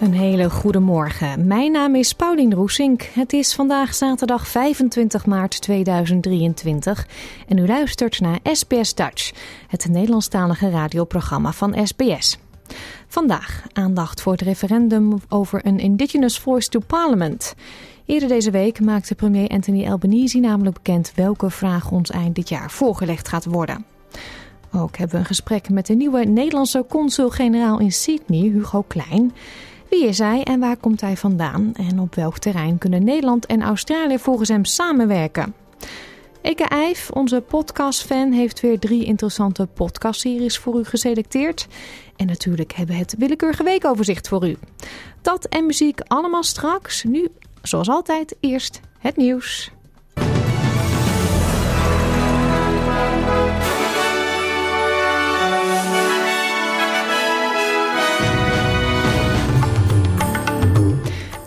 Een hele goede morgen. Mijn naam is Paulien Roesink. Het is vandaag zaterdag 25 maart 2023 en u luistert naar SBS Dutch, het Nederlandstalige radioprogramma van SBS. Vandaag aandacht voor het referendum over een Indigenous Voice to Parliament. Eerder deze week maakte premier Anthony Albanese namelijk bekend welke vraag ons eind dit jaar voorgelegd gaat worden. Ook hebben we een gesprek met de nieuwe Nederlandse consul-generaal in Sydney, Hugo Klein. Wie is hij en waar komt hij vandaan? En op welk terrein kunnen Nederland en Australië volgens hem samenwerken? Eke Eif, onze podcastfan, heeft weer drie interessante podcastseries voor u geselecteerd. En natuurlijk hebben we het willekeurige weekoverzicht voor u. Dat en muziek allemaal straks. Nu, zoals altijd, eerst het nieuws.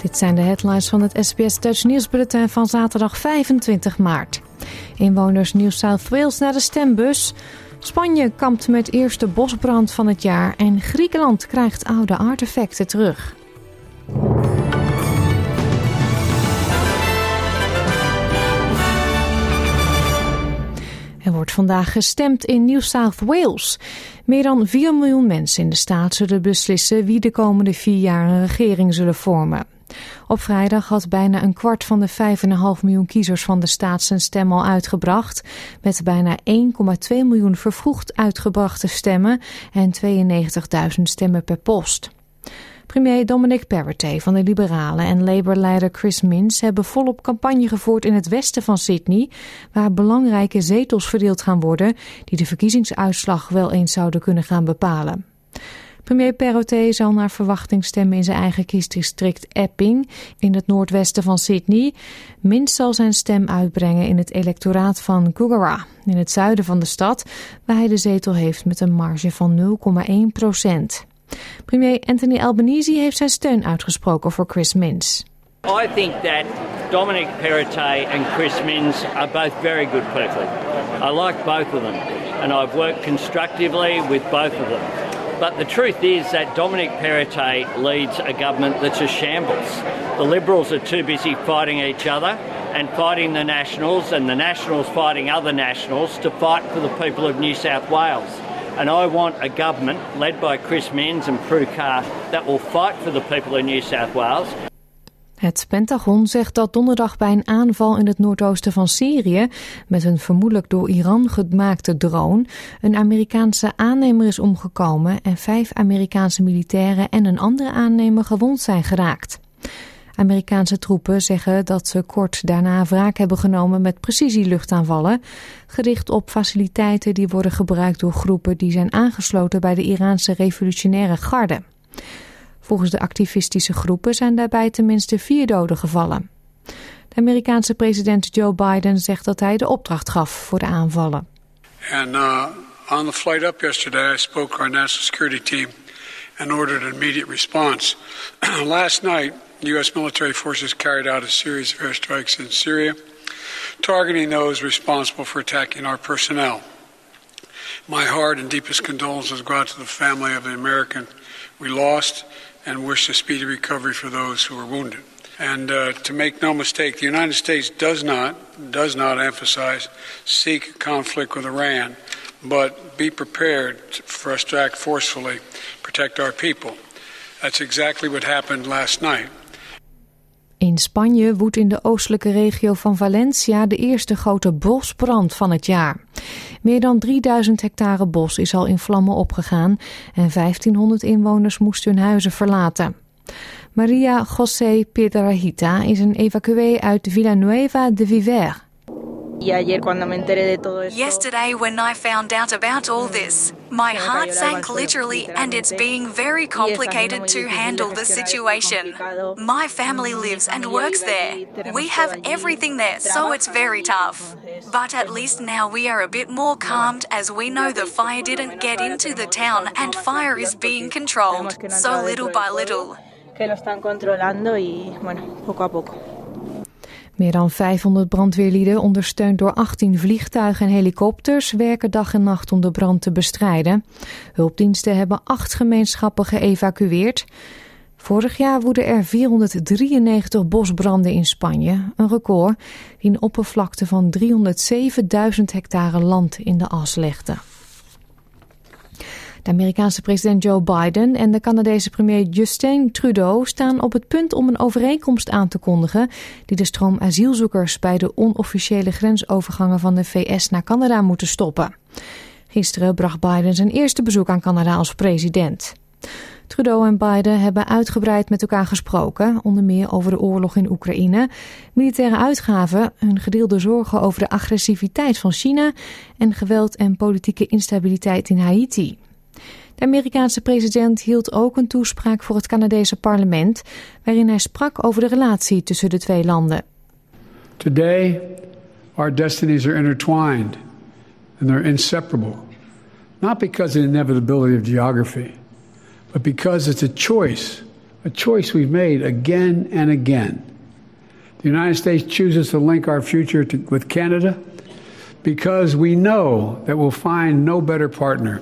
Dit zijn de headlines van het SBS Dutch nieuwsbulletin van zaterdag 25 maart. Inwoners New South Wales naar de stembus. Spanje kampt met eerste bosbrand van het jaar en Griekenland krijgt oude artefacten terug. Er wordt vandaag gestemd in New South Wales. Meer dan 4 miljoen mensen in de staat zullen beslissen wie de komende vier jaar een regering zullen vormen. Op vrijdag had bijna een kwart van de 5,5 miljoen kiezers van de staat zijn stem al uitgebracht, met bijna 1,2 miljoen vervroegd uitgebrachte stemmen en 92.000 stemmen per post. Premier Dominic Perrottet van de Liberalen en Labour-leider Chris Minns hebben volop campagne gevoerd in het westen van Sydney, waar belangrijke zetels verdeeld gaan worden die de verkiezingsuitslag wel eens zouden kunnen gaan bepalen. Premier Perrottet zal naar verwachting stemmen in zijn eigen kiesdistrict Epping in het noordwesten van Sydney. Minst zal zijn stem uitbrengen in het electoraat van Coogara in het zuiden van de stad, waar hij de zetel heeft met een marge van 0,1 procent. Premier Anthony Albanese heeft zijn steun uitgesproken voor Chris Minns. I think that Dominic Perrottet and Chris Minns are both very good people. I like both of them, and I've worked constructively with both of them. But the truth is that Dominic Perrottet leads a government that's a shambles. The Liberals are too busy fighting each other and fighting the Nationals, and the Nationals fighting other Nationals to fight for the people of New South Wales. And I want a government led by Chris Minns and Prue Carr that will fight for the people of New South Wales Het Pentagon zegt dat donderdag bij een aanval in het noordoosten van Syrië met een vermoedelijk door Iran gemaakte drone een Amerikaanse aannemer is omgekomen en vijf Amerikaanse militairen en een andere aannemer gewond zijn geraakt. Amerikaanse troepen zeggen dat ze kort daarna wraak hebben genomen met precisieluchtaanvallen, gericht op faciliteiten die worden gebruikt door groepen die zijn aangesloten bij de Iraanse revolutionaire garde. Volgens de activistische groepen zijn daarbij tenminste vier doden gevallen. De Amerikaanse president Joe Biden zegt dat hij de opdracht gaf voor de aanvallen. And uh, on the flight up yesterday, I spoke to our national security team and ordered an immediate response. Last night, U.S. military forces carried out a series of airstrikes in Syria, targeting those responsible for attacking our personnel. My heart and deepest condolences go out to the family of the American we lost and wish a speedy recovery for those who were wounded. And uh, to make no mistake, the United States does not, does not emphasize seek conflict with Iran, but be prepared for us to act forcefully, protect our people. That's exactly what happened last night. In Spanje woedt in de oostelijke regio van Valencia de eerste grote bosbrand van het jaar. Meer dan 3000 hectare bos is al in vlammen opgegaan en 1500 inwoners moesten hun huizen verlaten. Maria José Piedrahita is een evacuee uit Villanueva de Viver. Yesterday, when I found out about all this, my heart sank literally, and it's being very complicated to handle the situation. My family lives and works there. We have everything there, so it's very tough. But at least now we are a bit more calmed as we know the fire didn't get into the town and fire is being controlled, so little by little. que lo están controlando y bueno, poco a poco. Meer dan 500 brandweerlieden, ondersteund door 18 vliegtuigen en helikopters, werken dag en nacht om de brand te bestrijden. Hulpdiensten hebben acht gemeenschappen geëvacueerd. Vorig jaar woedden er 493 bosbranden in Spanje, een record die een oppervlakte van 307.000 hectare land in de as legde. De Amerikaanse president Joe Biden en de Canadese premier Justin Trudeau staan op het punt om een overeenkomst aan te kondigen die de stroom asielzoekers bij de onofficiële grensovergangen van de VS naar Canada moeten stoppen. Gisteren bracht Biden zijn eerste bezoek aan Canada als president. Trudeau en Biden hebben uitgebreid met elkaar gesproken, onder meer over de oorlog in Oekraïne, militaire uitgaven, hun gedeelde zorgen over de agressiviteit van China en geweld en politieke instabiliteit in Haiti. De Amerikaanse president hield ook een toespraak voor het Canadese parlement, waarin hij sprak over de relatie tussen de twee landen. Today, our destinies are intertwined and they're inseparable. Not because of the inevitability of geography, but because it's a choice, a choice we've made again and again. The United States chooses to link our future to, with Canada because we know that we'll find no better partner.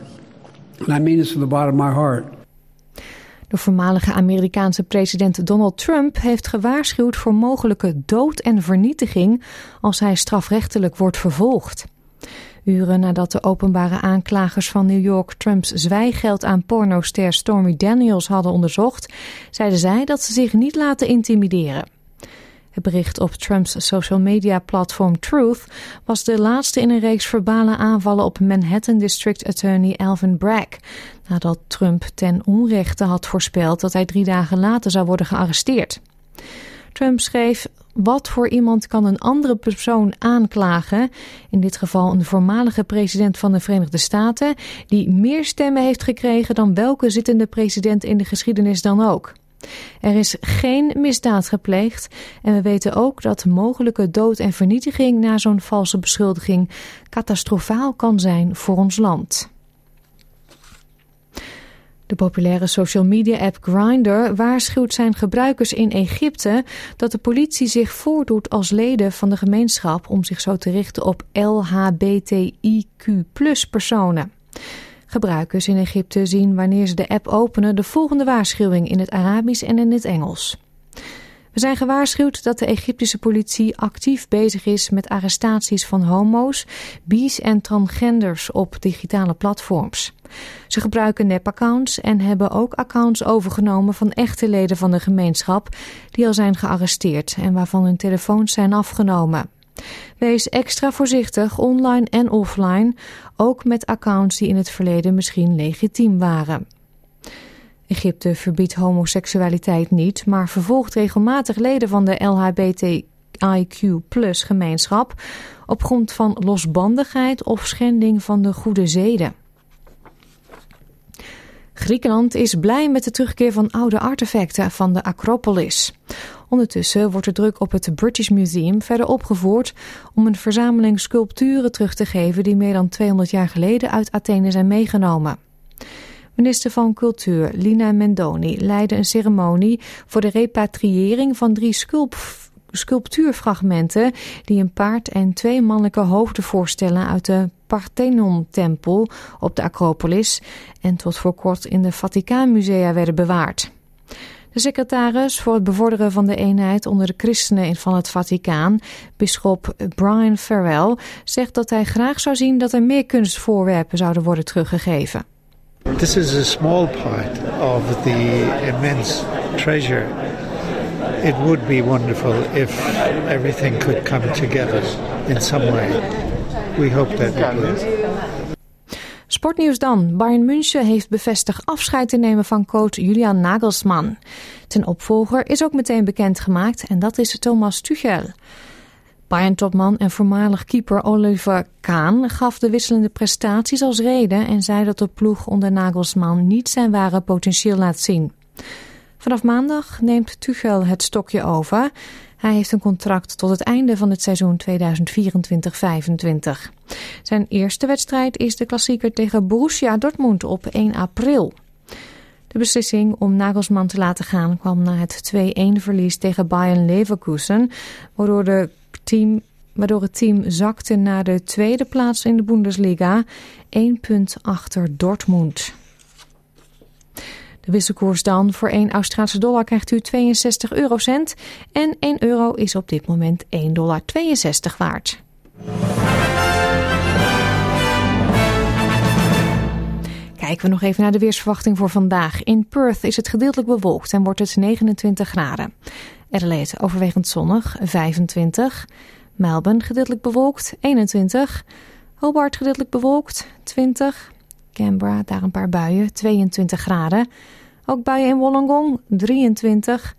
I mean this from the bottom of my heart. De voormalige Amerikaanse president Donald Trump heeft gewaarschuwd voor mogelijke dood en vernietiging als hij strafrechtelijk wordt vervolgd. Uren nadat de openbare aanklagers van New York Trumps zwijgeld aan pornoster Stormy Daniels hadden onderzocht, zeiden zij dat ze zich niet laten intimideren. Het bericht op Trumps social media platform Truth was de laatste in een reeks verbale aanvallen op Manhattan District Attorney Alvin Bragg, nadat Trump ten onrechte had voorspeld dat hij drie dagen later zou worden gearresteerd. Trump schreef: Wat voor iemand kan een andere persoon aanklagen, in dit geval een voormalige president van de Verenigde Staten, die meer stemmen heeft gekregen dan welke zittende president in de geschiedenis dan ook? Er is geen misdaad gepleegd en we weten ook dat mogelijke dood en vernietiging na zo'n valse beschuldiging catastrofaal kan zijn voor ons land. De populaire social media app Grindr waarschuwt zijn gebruikers in Egypte dat de politie zich voordoet als leden van de gemeenschap om zich zo te richten op LHBTIQ personen. Gebruikers in Egypte zien wanneer ze de app openen de volgende waarschuwing in het Arabisch en in het Engels. We zijn gewaarschuwd dat de Egyptische politie actief bezig is met arrestaties van homo's, bi's en transgenders op digitale platforms. Ze gebruiken nepaccounts en hebben ook accounts overgenomen van echte leden van de gemeenschap die al zijn gearresteerd en waarvan hun telefoons zijn afgenomen. Wees extra voorzichtig online en offline, ook met accounts die in het verleden misschien legitiem waren. Egypte verbiedt homoseksualiteit niet, maar vervolgt regelmatig leden van de LHBTIQ-gemeenschap op grond van losbandigheid of schending van de goede zeden. Griekenland is blij met de terugkeer van oude artefacten van de Acropolis. Ondertussen wordt de druk op het British Museum verder opgevoerd om een verzameling sculpturen terug te geven die meer dan 200 jaar geleden uit Athene zijn meegenomen. Minister van Cultuur Lina Mendoni leidde een ceremonie voor de repatriëring van drie sculptuurfragmenten die een paard en twee mannelijke hoofden voorstellen uit de Parthenon-tempel op de Acropolis en tot voor kort in de Vaticaanmusea werden bewaard. De secretaris voor het bevorderen van de eenheid onder de christenen van het Vaticaan, bisschop Brian Farrell, zegt dat hij graag zou zien dat er meer kunstvoorwerpen zouden worden teruggegeven. This is a small part of the immense treasure It would be wonderful if everything could come together in some way. We hope that it will. Sportnieuws dan. Bayern München heeft bevestigd afscheid te nemen van coach Julian Nagelsmann. Ten opvolger is ook meteen bekendgemaakt en dat is Thomas Tuchel. Bayern-topman en voormalig keeper Oliver Kahn gaf de wisselende prestaties als reden en zei dat de ploeg onder Nagelsmann niet zijn ware potentieel laat zien. Vanaf maandag neemt Tuchel het stokje over. Hij heeft een contract tot het einde van het seizoen 2024-25. Zijn eerste wedstrijd is de klassieker tegen Borussia Dortmund op 1 april. De beslissing om Nagelsman te laten gaan kwam na het 2-1 verlies tegen Bayern Leverkusen, waardoor, de team, waardoor het team zakte naar de tweede plaats in de Bundesliga, 1 punt achter Dortmund. De wisselkoers dan. Voor 1 Australische dollar krijgt u 62 eurocent. En 1 euro is op dit moment 1,62 dollar waard. Kijken we nog even naar de weersverwachting voor vandaag. In Perth is het gedeeltelijk bewolkt en wordt het 29 graden. Adelaide overwegend zonnig, 25. Melbourne gedeeltelijk bewolkt, 21. Hobart gedeeltelijk bewolkt, 20. Canberra, daar een paar buien, 22 graden. Ook buien in Wollongong, 23.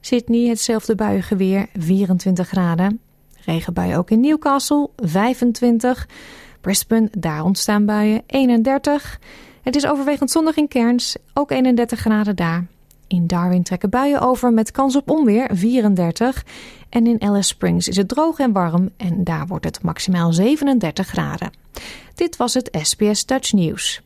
Sydney, hetzelfde buiengeweer, 24 graden. Regenbuien ook in Newcastle, 25. Brisbane, daar ontstaan buien, 31. Het is overwegend zonnig in Cairns, ook 31 graden daar. In Darwin trekken buien over met kans op onweer, 34. En in Alice Springs is het droog en warm en daar wordt het maximaal 37 graden. Dit was het SBS Dutch News.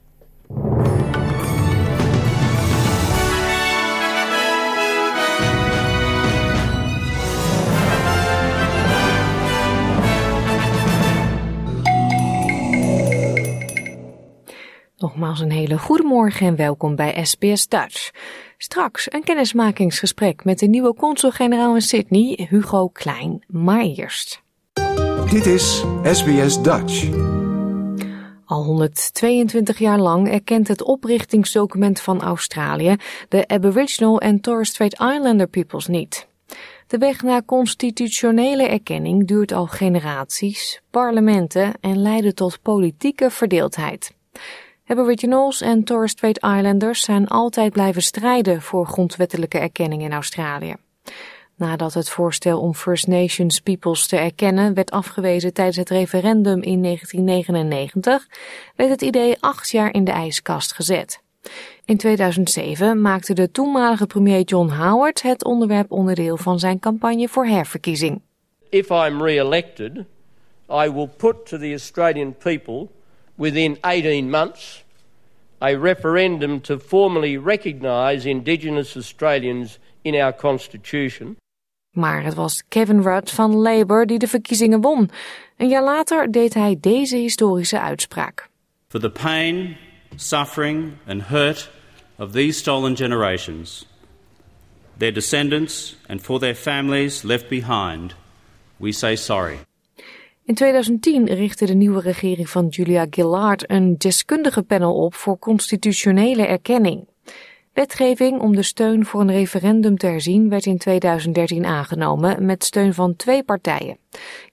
Nogmaals een hele goede morgen en welkom bij SBS Dutch. Straks een kennismakingsgesprek met de nieuwe consul-generaal in Sydney, Hugo Klein. Maar eerst. Dit is SBS Dutch. Al 122 jaar lang erkent het oprichtingsdocument van Australië de Aboriginal en Torres Strait Islander peoples niet. De weg naar constitutionele erkenning duurt al generaties, parlementen en leidde tot politieke verdeeldheid. Aboriginals en Torres Strait Islanders zijn altijd blijven strijden voor grondwettelijke erkenning in Australië. Nadat het voorstel om First Nations peoples te erkennen werd afgewezen tijdens het referendum in 1999, werd het idee acht jaar in de ijskast gezet. In 2007 maakte de toenmalige premier John Howard het onderwerp onderdeel van zijn campagne voor herverkiezing. If I'm re-elected, I will put to the Australian people within 18 months a referendum to formally recognise Indigenous Australians in our constitution. Maar het was Kevin Rudd van Labour die de verkiezingen won. Een jaar later deed hij deze historische uitspraak. For the pain, suffering and hurt of these stolen generations, their descendants and for their families left behind, we say sorry. In 2010 richtte de nieuwe regering van Julia Gillard een deskundige panel op voor constitutionele erkenning. Wetgeving om de steun voor een referendum te herzien werd in 2013 aangenomen met steun van twee partijen.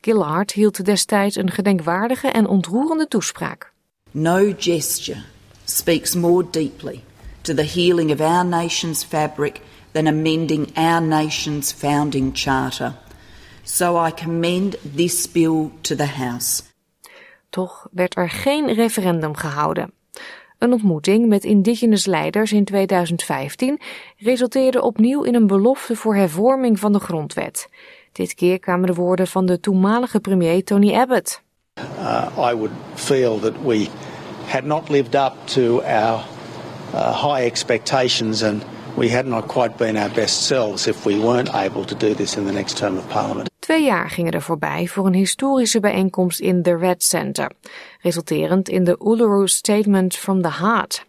Gillard hield destijds een gedenkwaardige en ontroerende toespraak. No gesture speaks more deeply to the healing of our nation's fabric than amending our nation's founding charter. So I commend this bill to the House. Toch werd er geen referendum gehouden. Een ontmoeting met indigenous leiders in 2015 resulteerde opnieuw in een belofte voor hervorming van de grondwet. Dit keer kwamen de woorden van de toenmalige premier Tony Abbott. Uh, I would feel that we had not lived up to our uh, high expectations and we had not quite been our best selves if we weren't able to do this in the next term of parliament. Twee jaar gingen er voorbij voor een historische bijeenkomst in the Red Center, resulterend in de Uluru Statement from the Heart.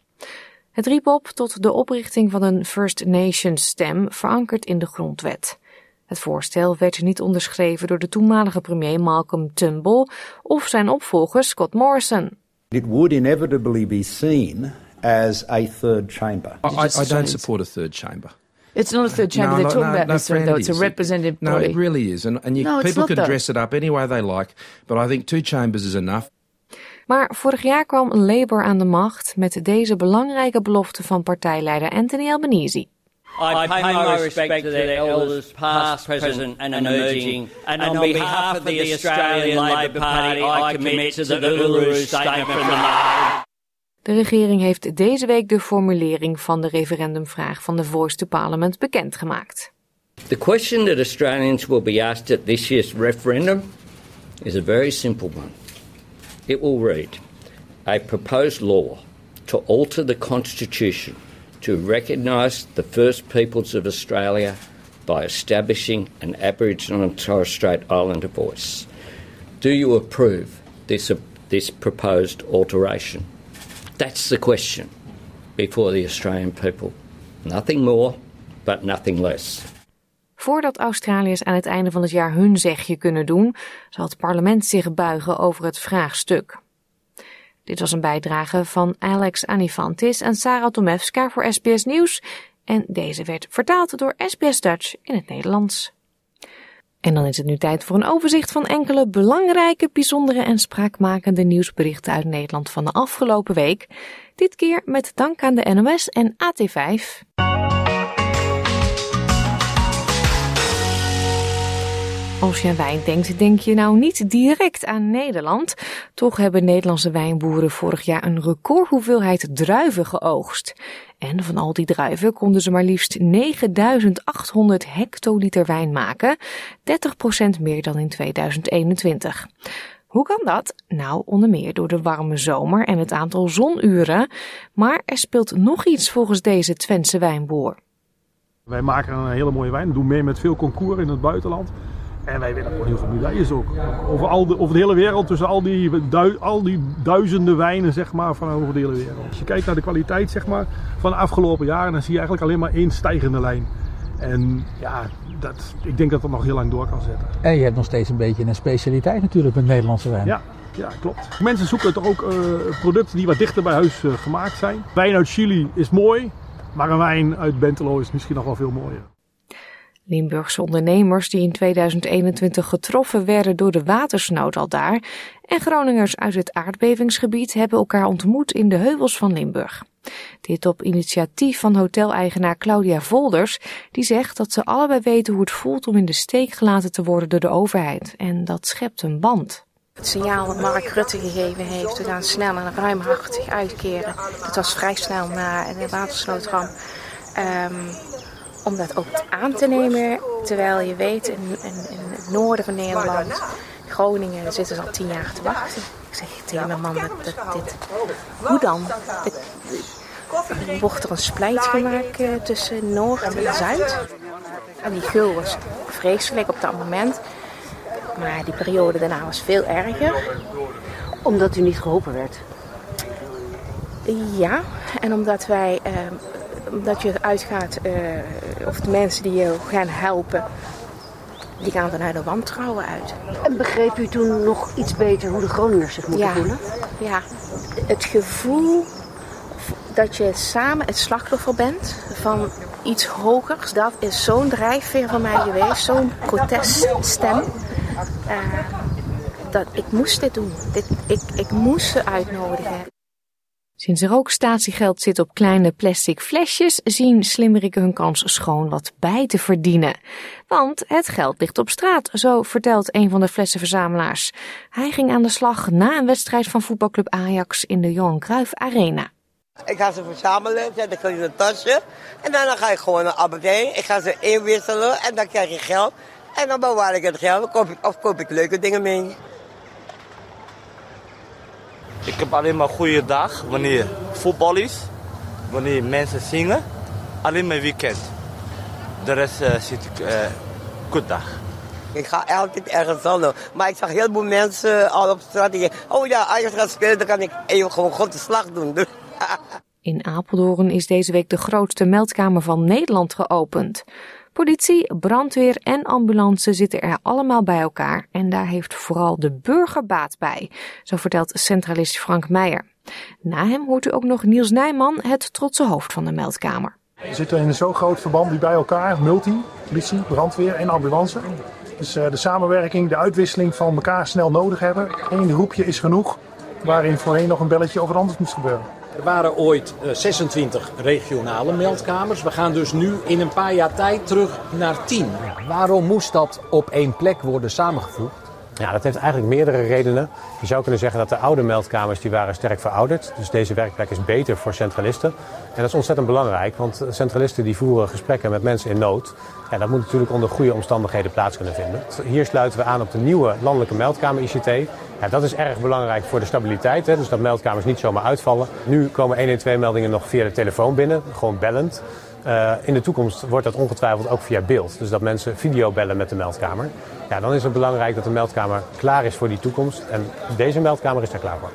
Het riep op tot de oprichting van een First Nations stem verankerd in de grondwet. Het voorstel werd niet onderschreven door de toenmalige premier Malcolm Turnbull of zijn opvolger Scott Morrison. It would inevitably be seen as a third chamber. I, I don't support a third chamber. It's not a third chamber No, they're no, talking no, about, no, Mr. friend, Though. It's a representative No, body. it really is. And, and you, No, people can though. dress it up any way they like, but I think two chambers is enough. Maar vorig jaar kwam Labour aan de macht met deze belangrijke belofte van partijleider Anthony Albanese. I pay my respect to their elders, past, present, and emerging. And on behalf of the Australian Labor Party, I commit to the Uluru Statement from the Heart. De regering heeft deze week de formulering van de referendumvraag van de Voice to Parliament bekendgemaakt. The question that Australians will be asked at this year's referendum is a very simple one. It will read A proposed law to alter the Constitution to recognise the First Peoples of Australia by establishing an Aboriginal and Torres Strait Islander voice. Do you approve this, this proposed alteration? That's the question before the Australian people. Nothing more, but nothing less. Voordat Australiërs aan het einde van het jaar hun zegje kunnen doen, zal het parlement zich buigen over het vraagstuk. Dit was een bijdrage van Alex Anifantis en Sarah Tomewska voor SBS Nieuws. En deze werd vertaald door SBS Dutch in het Nederlands. En dan is het nu tijd voor een overzicht van enkele belangrijke, bijzondere en spraakmakende nieuwsberichten uit Nederland van de afgelopen week. Dit keer met dank aan de NOS en AT5. Als je aan wijn denkt, denk je nou niet direct aan Nederland. Toch hebben Nederlandse wijnboeren vorig jaar een recordhoeveelheid druiven geoogst. En van al die druiven konden ze maar liefst 9800 hectoliter wijn maken, 30% meer dan in 2021. Hoe kan dat? Nou, onder meer door de warme zomer en het aantal zonuren. Maar er speelt nog iets volgens deze Twentse wijnboer. Wij maken een hele mooie wijn, doen mee met veel concours in het buitenland. En wij winnen gewoon heel veel medailles ook. Over, al de, over de hele wereld, tussen al die, dui- al die duizenden wijnen zeg maar, van over de hele wereld. Als je kijkt naar de kwaliteit zeg maar, van de afgelopen jaren, dan zie je eigenlijk alleen maar één stijgende lijn. En ja, dat, ik denk dat dat nog heel lang door kan zetten. En je hebt nog steeds een beetje een specialiteit natuurlijk met Nederlandse wijn. Ja, ja, klopt. Mensen zoeken toch ook eh, producten die wat dichter bij huis eh, gemaakt zijn. Wijn uit Chili is mooi, maar een wijn uit Bentelo is misschien nog wel veel mooier. Limburgse ondernemers die in 2021 getroffen werden door de watersnood al daar en Groningers uit het aardbevingsgebied hebben elkaar ontmoet in de heuvels van Limburg. Dit op initiatief van hoteleigenaar Claudia Volders, die zegt dat ze allebei weten hoe het voelt om in de steek gelaten te worden door de overheid. En dat schept een band. Het signaal dat Mark Rutte gegeven heeft, we gaan snel en ruimhartig uitkeren. Dat was vrij snel na de watersnoodramp. Ehm, om dat ook aan te nemen, terwijl je weet in, in, het noorden van Nederland, Groningen, zitten ze al tien jaar te wachten. Ik zeg tegen mijn man, dat, dit, hoe dan? Dit- wordt er een splijt gemaakt eh, tussen Noord en Zuid? En die gul was vreselijk op dat moment. Maar die periode daarna was veel erger. Omdat u niet geholpen werd? Ja, en omdat wij, eh, omdat je uitgaat, eh, of de mensen die je gaan helpen, die gaan vanuit de wantrouwen uit. En begreep u toen nog iets beter hoe de Groningers zich moeten Ja. voelen? Ja, het gevoel dat je samen het slachtoffer bent van iets hogers, dat is zo'n drijfveer van mij geweest, zo'n proteststem. Eh, dat ik moest dit doen. Dit, ik, ik moest ze uitnodigen. Sinds er ook statiegeld zit op kleine plastic flesjes, zien slimmerikken hun kans schoon wat bij te verdienen. Want het geld ligt op straat, zo vertelt een van de flessenverzamelaars. Hij ging aan de slag na een wedstrijd van voetbalclub Ajax in de Johan Cruijff Arena. Ik ga ze verzamelen, zet ik in een tasje. En dan ga ik gewoon naar Albert Heijn. Ik ga ze inwisselen en dan krijg je geld. En dan bewaar ik het geld koop ik, of koop ik leuke dingen mee. Ik heb alleen maar goede dag wanneer voetbal is, wanneer mensen zingen. Alleen mijn weekend. De rest eh, zit ik eh goed dag. Ik ga altijd ergens anders. Maar ik zag heel veel mensen al op straat die zeggen... Oh ja, als je gaat spelen, dan kan ik even gewoon God de slag doen. In Apeldoorn is deze week de grootste meldkamer van Nederland geopend. Politie, brandweer en ambulance zitten er allemaal bij elkaar en daar heeft vooral de burger baat bij, zo vertelt centralist Frank Meijer. Na hem hoort u ook nog Niels Nijman, het trotse hoofd van de meldkamer. We zitten in een zo groot verband die bij elkaar, multi, politie, brandweer en ambulance. Dus uh, de samenwerking, de uitwisseling van elkaar snel nodig hebben. Eén roepje is genoeg, waarin voorheen nog een belletje wat anders moest gebeuren. Er waren ooit uh, 26 regionale meldkamers. We gaan dus nu in een paar jaar tijd terug naar 10. Waarom moest dat op één plek worden samengevoegd? Ja, dat heeft eigenlijk meerdere redenen. Je zou kunnen zeggen dat de oude meldkamers die waren sterk verouderd. Dus deze werkplek is beter voor centralisten. En dat is ontzettend belangrijk, want centralisten die voeren gesprekken met mensen in nood. Ja, dat moet natuurlijk onder goede omstandigheden plaats kunnen vinden. Hier sluiten we aan op de nieuwe landelijke meldkamer ICT. Ja, dat is erg belangrijk voor de stabiliteit, hè, dus dat meldkamers niet zomaar uitvallen. Nu komen 112 meldingen nog via de telefoon binnen, gewoon bellend. Uh, in de toekomst wordt dat ongetwijfeld ook via beeld. Dus dat mensen video bellen met de meldkamer. Ja, dan is het belangrijk dat de meldkamer klaar is voor die toekomst. En deze meldkamer is daar klaar voor.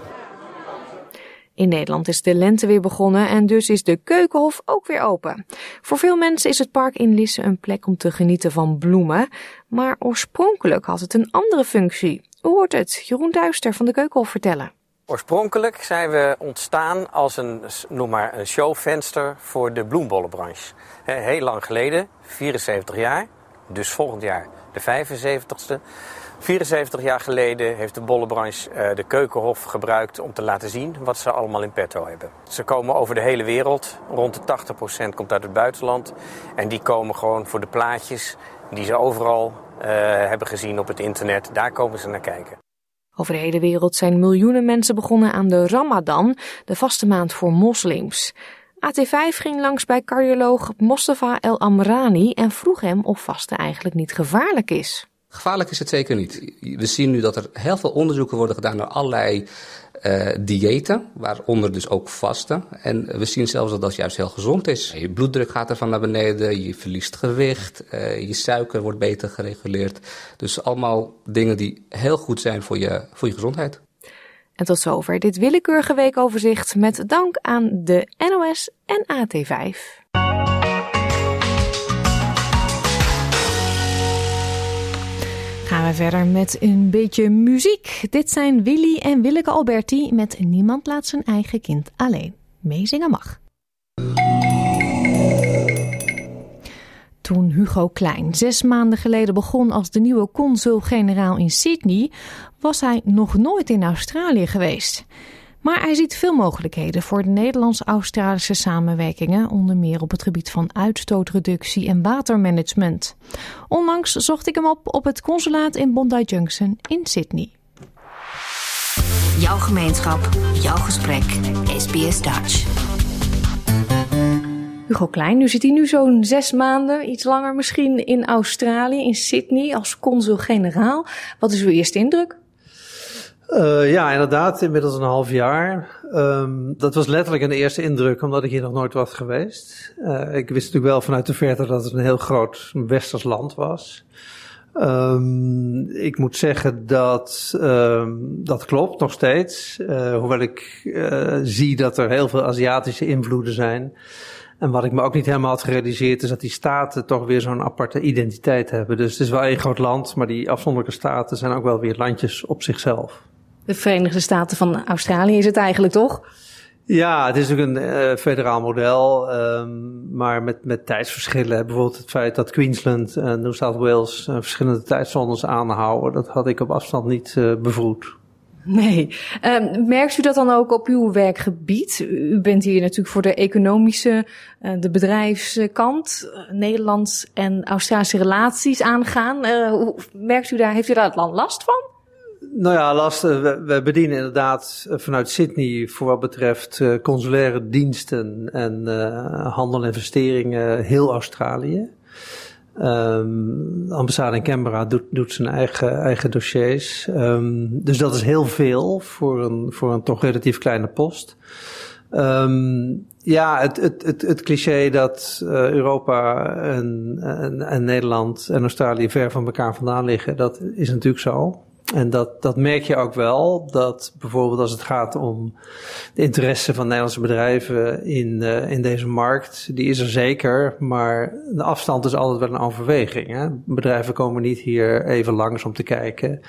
In Nederland is de lente weer begonnen en dus is de Keukenhof ook weer open. Voor veel mensen is het park in Lisse een plek om te genieten van bloemen. Maar oorspronkelijk had het een andere functie. Hoe hoort het? Jeroen Duister van de Keukenhof vertellen. Oorspronkelijk zijn we ontstaan als een, noem maar, een showvenster voor de bloembollenbranche. Heel lang geleden, 74 jaar, dus volgend jaar de 75ste. 74 jaar geleden heeft de bollenbranche uh, de Keukenhof gebruikt om te laten zien wat ze allemaal in petto hebben. Ze komen over de hele wereld, rond de 80% komt uit het buitenland. En die komen gewoon voor de plaatjes die ze overal hebben gezien op het internet. Daar komen ze naar kijken. Over de hele wereld zijn miljoenen mensen begonnen aan de Ramadan, de vaste maand voor moslims. AT5 ging langs bij cardioloog Mostafa El Amrani en vroeg hem of vasten eigenlijk niet gevaarlijk is. Gevaarlijk is het zeker niet. We zien nu dat er heel veel onderzoeken worden gedaan naar allerlei uh, diëten, waaronder dus ook vasten. En we zien zelfs dat dat juist heel gezond is. Je bloeddruk gaat ervan naar beneden, je verliest gewicht, uh, je suiker wordt beter gereguleerd. Dus allemaal dingen die heel goed zijn voor je, voor je gezondheid. En tot zover dit willekeurige weekoverzicht met dank aan de NOS en AT5. Gaan verder met een beetje muziek. Dit zijn Willy en Willeke Alberti met Niemand laat zijn eigen kind alleen. Meezingen mag. Toen Hugo Klein zes maanden geleden begon als de nieuwe consul-generaal in Sydney, was hij nog nooit in Australië geweest. Maar hij ziet veel mogelijkheden voor de Nederlands-Australische samenwerkingen, onder meer op het gebied van uitstootreductie en watermanagement. Onlangs zocht ik hem op op het consulaat in Bondi Junction in Sydney. Jouw gemeenschap, jouw gesprek, SBS Dutch. Hugo Klein, nu zit hij nu zo'n zes maanden, iets langer misschien, in Australië, in Sydney, als consul-generaal. Wat is uw eerste indruk? Uh, ja, inderdaad, inmiddels een half jaar. Um, dat was letterlijk een eerste indruk, omdat ik hier nog nooit was geweest. Uh, ik wist natuurlijk wel vanuit de verte dat het een heel groot westers land was. Um, ik moet zeggen dat um, dat klopt nog steeds. Uh, hoewel ik zie dat er heel veel Aziatische invloeden zijn. En wat ik me ook niet helemaal had gerealiseerd is dat die staten toch weer zo'n aparte identiteit hebben. Dus het is wel een groot land, maar die afzonderlijke staten zijn ook wel weer landjes op zichzelf. De Verenigde Staten van Australië is het eigenlijk toch? Ja, het is ook een uh, federaal model, um, maar met, met tijdsverschillen. Bijvoorbeeld het feit dat Queensland en New South Wales uh, verschillende tijdzones aanhouden, dat had ik op afstand niet uh, bevroed. Nee. Um, merkt u dat dan ook op uw werkgebied? U bent hier natuurlijk voor de economische, de bedrijfskant, Nederlands en Australische relaties aangaan. Hoe, merkt u daar, heeft u daar last van? Nou ja, last. We, we bedienen inderdaad vanuit Sydney voor wat betreft consulaire diensten en handel en investeringen heel Australië. Um, de ambassade in Canberra doet, doet zijn eigen, eigen dossiers. Um, dus dat is heel veel voor een, voor een toch relatief kleine post. Um, ja, het, het, het, het cliché dat Europa en, en, en Nederland en Australië ver van elkaar vandaan liggen, dat is natuurlijk zo. En dat, dat merk je ook wel, dat bijvoorbeeld als het gaat om de interesse van Nederlandse bedrijven in, uh, in deze markt, die is er zeker, maar de afstand is altijd wel een overweging. Hè? Bedrijven komen niet hier even langs om te kijken.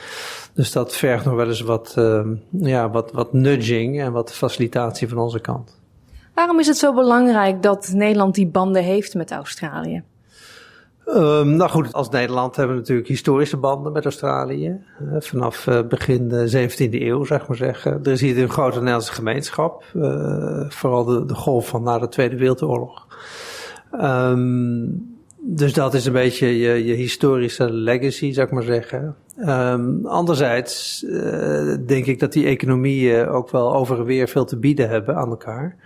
Dus dat vergt nog wel eens wat, uh, ja, wat, wat nudging en wat facilitatie van onze kant. Waarom is het zo belangrijk dat Nederland die banden heeft met Australië? Um, nou goed, als Nederland hebben we natuurlijk historische banden met Australië. Vanaf uh, begin de 17e eeuw, zeg maar zeggen. Er is hier een grote Nederlandse gemeenschap. Uh, vooral de, golf van na de Tweede Wereldoorlog. Um, dus dat is een beetje je, je historische legacy, zou ik maar zeggen. Um, anderzijds denk ik dat die economieën ook wel over en weer veel te bieden hebben aan elkaar.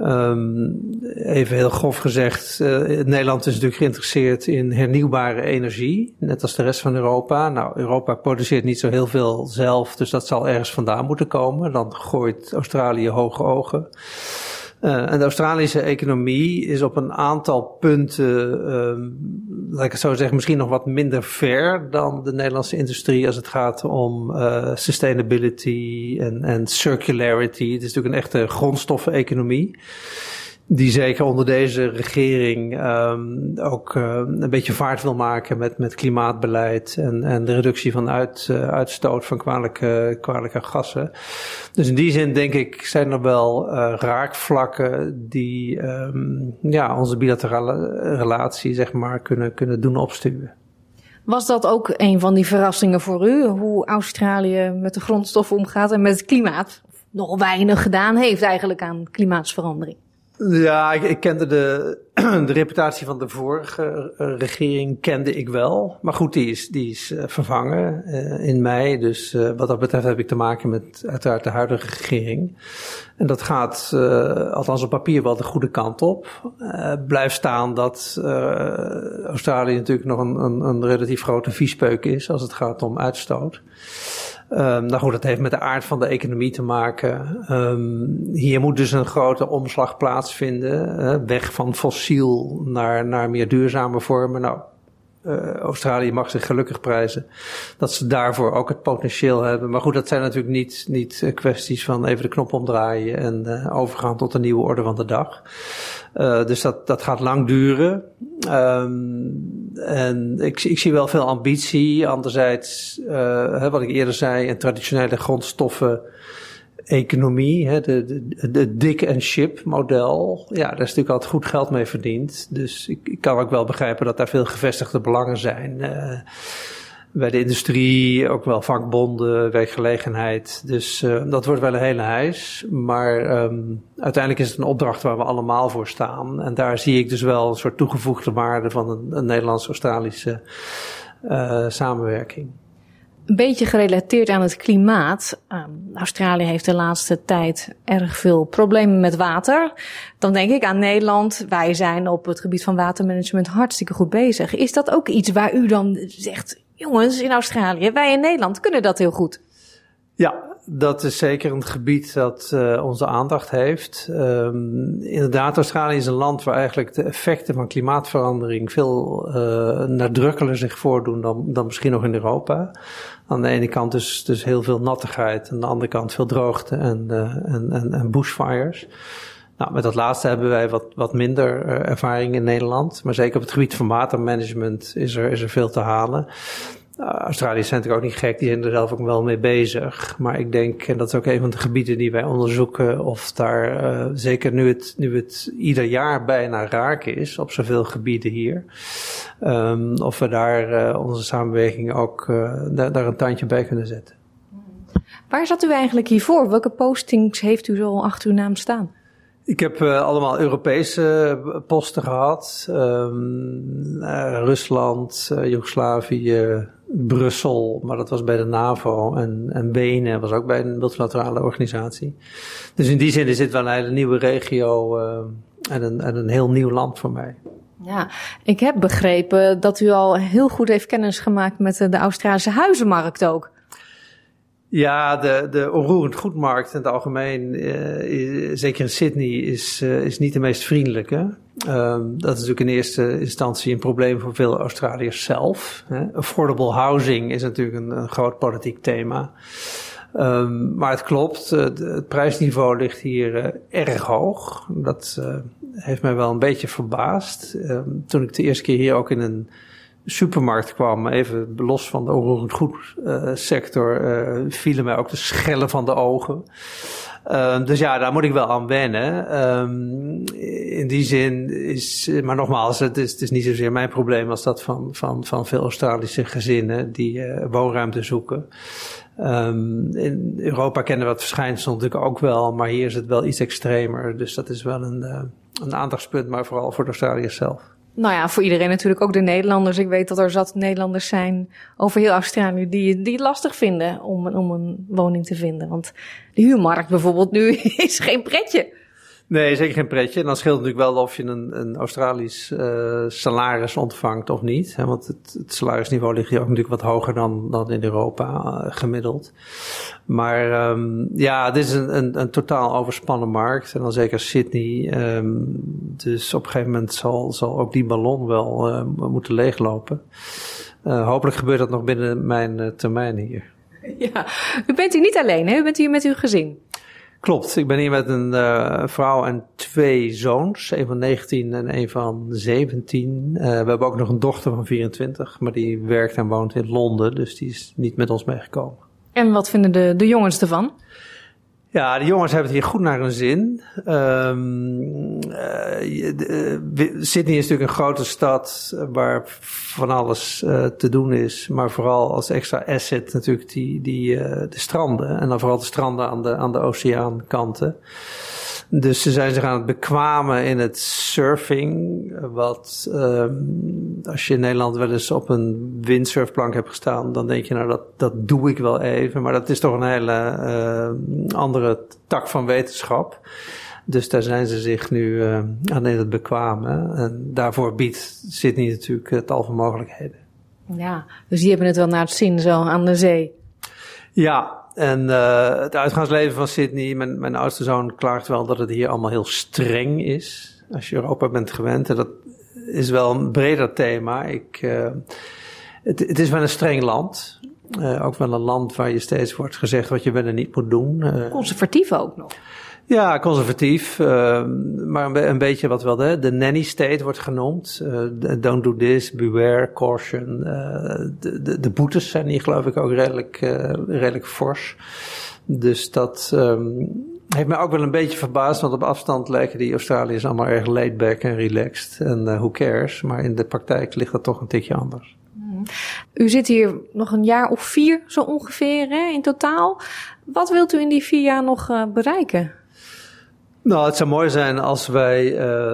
Um, even heel grof gezegd, uh, Nederland is natuurlijk geïnteresseerd in hernieuwbare energie, net als de rest van Europa. Nou, Europa produceert niet zo heel veel zelf, dus dat zal ergens vandaan moeten komen. Dan gooit Australië hoge ogen. Uh, en de Australische economie is op een aantal punten, uh, laat ik het zo zeggen, misschien nog wat minder ver dan de Nederlandse industrie als het gaat om uh, sustainability en, en circularity. Het is natuurlijk een echte grondstoffeneconomie die zeker onder deze regering um, ook uh, een beetje vaart wil maken met, met klimaatbeleid en, en de reductie van uit, uh, uitstoot van kwalijke, kwalijke gassen. Dus in die zin denk ik zijn er wel uh, raakvlakken die um, ja, onze bilaterale relatie zeg maar, kunnen, kunnen doen opstuwen. Was dat ook een van die verrassingen voor u? Hoe Australië met de grondstoffen omgaat en met het klimaat? Nog weinig gedaan heeft eigenlijk aan klimaatsverandering. Ja, ik, kende de, de reputatie van de vorige uh, regering kende ik wel. Maar goed, die is, die is uh, vervangen uh, in mei. Dus wat dat betreft heb ik te maken met uiteraard de huidige regering. En dat gaat, althans op papier, wel de goede kant op. blijft staan dat Australië natuurlijk nog een, een, een relatief grote viespeuk is als het gaat om uitstoot. Um, nou goed, dat heeft met de aard van de economie te maken. Um, hier moet dus een grote omslag plaatsvinden. Weg van fossiel naar, naar meer duurzame vormen. Nou, uh, Australië mag zich gelukkig prijzen dat ze daarvoor ook het potentieel hebben. Maar goed, dat zijn natuurlijk niet, niet uh, kwesties van even de knop omdraaien en uh, overgaan tot een nieuwe orde van de dag. dus dat, dat gaat lang duren. Um, en ik, ik zie wel veel ambitie. Anderzijds, wat ik eerder zei, een traditionele grondstoffen economie, hè, de, de, de dik en ship model, ja, daar is natuurlijk altijd goed geld mee verdiend. Dus ik, ik kan ook wel begrijpen dat daar veel gevestigde belangen zijn. Uh, bij de industrie, ook wel vakbonden, werkgelegenheid. Dus uh, dat wordt wel een hele heis. Maar um, uiteindelijk is het een opdracht waar we allemaal voor staan. En daar zie ik dus wel een soort toegevoegde waarde van een, een Nederlands-Australische uh, samenwerking. Een beetje gerelateerd aan het klimaat. Uh, Australië heeft de laatste tijd erg veel problemen met water. Dan denk ik aan Nederland. Wij zijn op het gebied van watermanagement hartstikke goed bezig. Is dat ook iets waar u dan zegt, jongens in Australië, wij in Nederland kunnen dat heel goed? Ja, dat is zeker een gebied dat uh, onze aandacht heeft. Um, inderdaad, Australië is een land waar eigenlijk de effecten van klimaatverandering veel uh, nadrukkelijker zich voordoen dan, dan misschien nog in Europa. Aan de ene kant dus, dus heel veel nattigheid, aan de andere kant veel droogte en, uh, en, en, en bushfires. Nou, met dat laatste hebben wij wat, wat minder ervaring in Nederland. Maar zeker op het gebied van watermanagement is er, is er veel te halen. Uh, Australiërs zijn natuurlijk ook niet gek, die zijn er zelf ook wel mee bezig. Maar ik denk, en dat is ook een van de gebieden die wij onderzoeken, of daar, uh, zeker nu het, nu het ieder jaar bijna raak is, op zoveel gebieden hier, um, of we daar uh, onze samenwerking ook daar, daar een tandje bij kunnen zetten. Waar zat u eigenlijk hiervoor? Welke postings heeft u zo achter uw naam staan? Ik heb uh, allemaal Europese posten gehad. Um, uh, Rusland, uh, Joegoslavië, Brussel, maar dat was bij de NAVO. En, en Wenen was ook bij een multilaterale organisatie. Dus in die zin is dit wel een hele nieuwe regio en, een, en een heel nieuw land voor mij. Ja, ik heb begrepen dat u al heel goed heeft kennis gemaakt met de Australische huizenmarkt ook. Ja, de, de onroerend goedmarkt in het algemeen, uh, zeker in Sydney, is, uh, is niet de meest vriendelijke. Um, dat is natuurlijk in eerste instantie een probleem voor veel Australiërs zelf. Hè. Affordable housing is natuurlijk een, groot politiek thema. Um, maar het klopt, uh, het prijsniveau ligt hier erg hoog. Dat heeft mij wel een beetje verbaasd. Um, toen ik de eerste keer hier ook in een supermarkt kwam, even los van de onroerend goed uh, sector, uh, vielen mij ook de schellen van de ogen. Um, dus ja, daar moet ik wel aan wennen. Um, in die zin is, maar nogmaals, het is, het is niet zozeer mijn probleem als dat van, van, van veel Australische gezinnen die uh, woonruimte zoeken. Um, in Europa kennen we dat verschijnsel natuurlijk ook wel, maar hier is het wel iets extremer. Dus dat is wel een, een aandachtspunt, maar vooral voor de Australiërs zelf. Nou ja, voor iedereen natuurlijk ook de Nederlanders. Ik weet dat er zat Nederlanders zijn over heel Australië die, die het lastig vinden om, om een woning te vinden. Want de huurmarkt bijvoorbeeld nu is geen pretje. Nee, zeker geen pretje. En dan scheelt natuurlijk wel of je een, een Australisch uh, salaris ontvangt of niet. Hè? Want het, het, salarisniveau ligt hier ook natuurlijk wat hoger dan, dan in Europa uh, gemiddeld. Maar um, ja, het is een, een, een, totaal overspannen markt. En dan zeker Sydney. Um, dus op een gegeven moment zal, zal ook die ballon wel uh, moeten leeglopen. hopelijk gebeurt dat nog binnen mijn termijn hier. Ja, u bent hier niet alleen, hè? U bent hier met uw gezin. Klopt, ik ben hier met een uh, vrouw en twee zoons, een van 19 en een van 17. Uh, we hebben ook nog een dochter van 24, maar die werkt en woont in Londen, dus die is niet met ons meegekomen. En wat vinden de, de jongens ervan? Ja, de jongens hebben het hier goed naar hun zin. Um, Sydney is natuurlijk een grote stad waar van alles uh, te doen is. Maar vooral als extra asset natuurlijk die, die, de stranden. En dan vooral de stranden aan de, aan de oceaankanten. Dus ze zijn zich aan het bekwamen in het surfing. Wat um, als je in Nederland wel eens op een windsurfplank hebt gestaan, dan denk je nou dat, dat doe ik wel even. Maar dat is toch een hele uh, andere tak van wetenschap. Dus daar zijn ze zich nu uh, aan het bekwamen. En daarvoor biedt Sydney natuurlijk tal van mogelijkheden. Ja, dus die hebben het wel naar het zin zo aan de zee. Ja, en uh, het uitgaansleven van Sydney, mijn, mijn oudste zoon klaagt wel dat het hier allemaal heel streng is. Als je Europa bent gewend. En dat is wel een breder thema. Ik, uh, het, het, is wel een streng land. Uh, ook wel een land waar je steeds wordt gezegd wat je wel en niet moet doen. Conservatief ook nog. Ja, conservatief. Uh, maar een, een, beetje wat wel de, de nanny state wordt genoemd. Uh, don't do this, beware, caution. Uh, de, de, de, boetes zijn hier geloof ik ook redelijk, redelijk fors. Dus dat um, heeft mij ook wel een beetje verbaasd. Want op afstand lijken die Australiërs allemaal erg laid back en relaxed. En who cares. Maar in de praktijk ligt dat toch een tikje anders. Mm. U zit hier nog een jaar of vier zo ongeveer hè, in totaal. Wat wilt u in die vier jaar nog bereiken? Nou, het zou mooi zijn als wij, uh,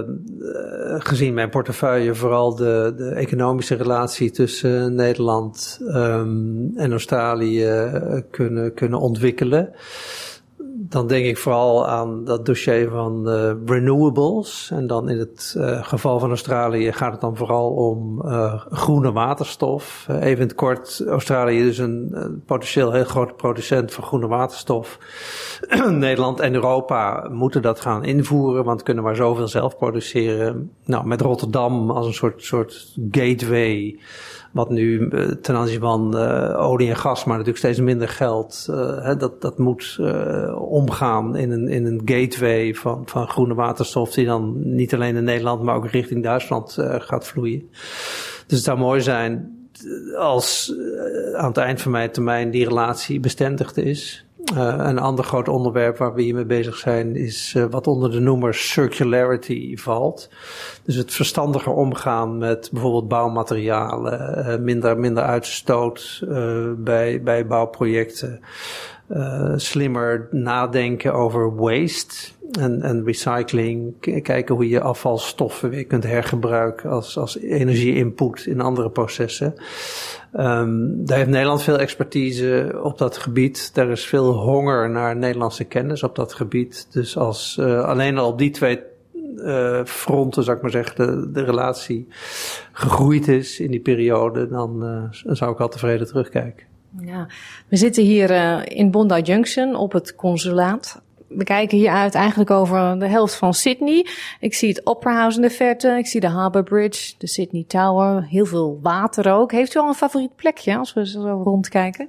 gezien mijn portefeuille, vooral de, de economische relatie tussen Nederland um, en Australië kunnen, kunnen ontwikkelen dan denk ik vooral aan dat dossier van uh, renewables. En dan in het uh, geval van Australië gaat het dan vooral om uh, groene waterstof. even in het kort, Australië is een potentieel heel grote producent van groene waterstof. Nederland en Europa moeten dat gaan invoeren, want kunnen maar zoveel zelf produceren. Nou, met Rotterdam als een soort, soort gateway wat nu uh, ten aanzien van uh, olie en gas, maar natuurlijk steeds minder geld, uh, hè, dat, dat moet omgaan in een, in een gateway van, van groene waterstof, die dan niet alleen in Nederland, maar ook richting Duitsland gaat vloeien. Dus het zou mooi zijn als aan het eind van mijn termijn die relatie bestendigd is. Uh, een ander groot onderwerp waar we hiermee bezig zijn is uh, wat onder de noemer circularity valt. Dus het verstandiger omgaan met bijvoorbeeld bouwmaterialen, uh, minder, minder uitstoot bij, bij bouwprojecten, slimmer nadenken over waste en, en recycling. Kijken hoe je afvalstoffen weer kunt hergebruiken als, als energie-input in andere processen. Um, daar heeft Nederland veel expertise op dat gebied. Er is veel honger naar Nederlandse kennis op dat gebied. Dus als uh, alleen al op die twee uh, fronten, zou ik maar zeggen, de, relatie gegroeid is in die periode, dan zou ik al tevreden terugkijken. Ja, we zitten hier in Bondi Junction op het consulaat we kijken hier uit eigenlijk over de helft van Sydney. Ik zie het Opera House in de verte, ik zie de Harbour Bridge, de Sydney Tower, heel veel water ook. Heeft u al een favoriet plekje als we zo rondkijken?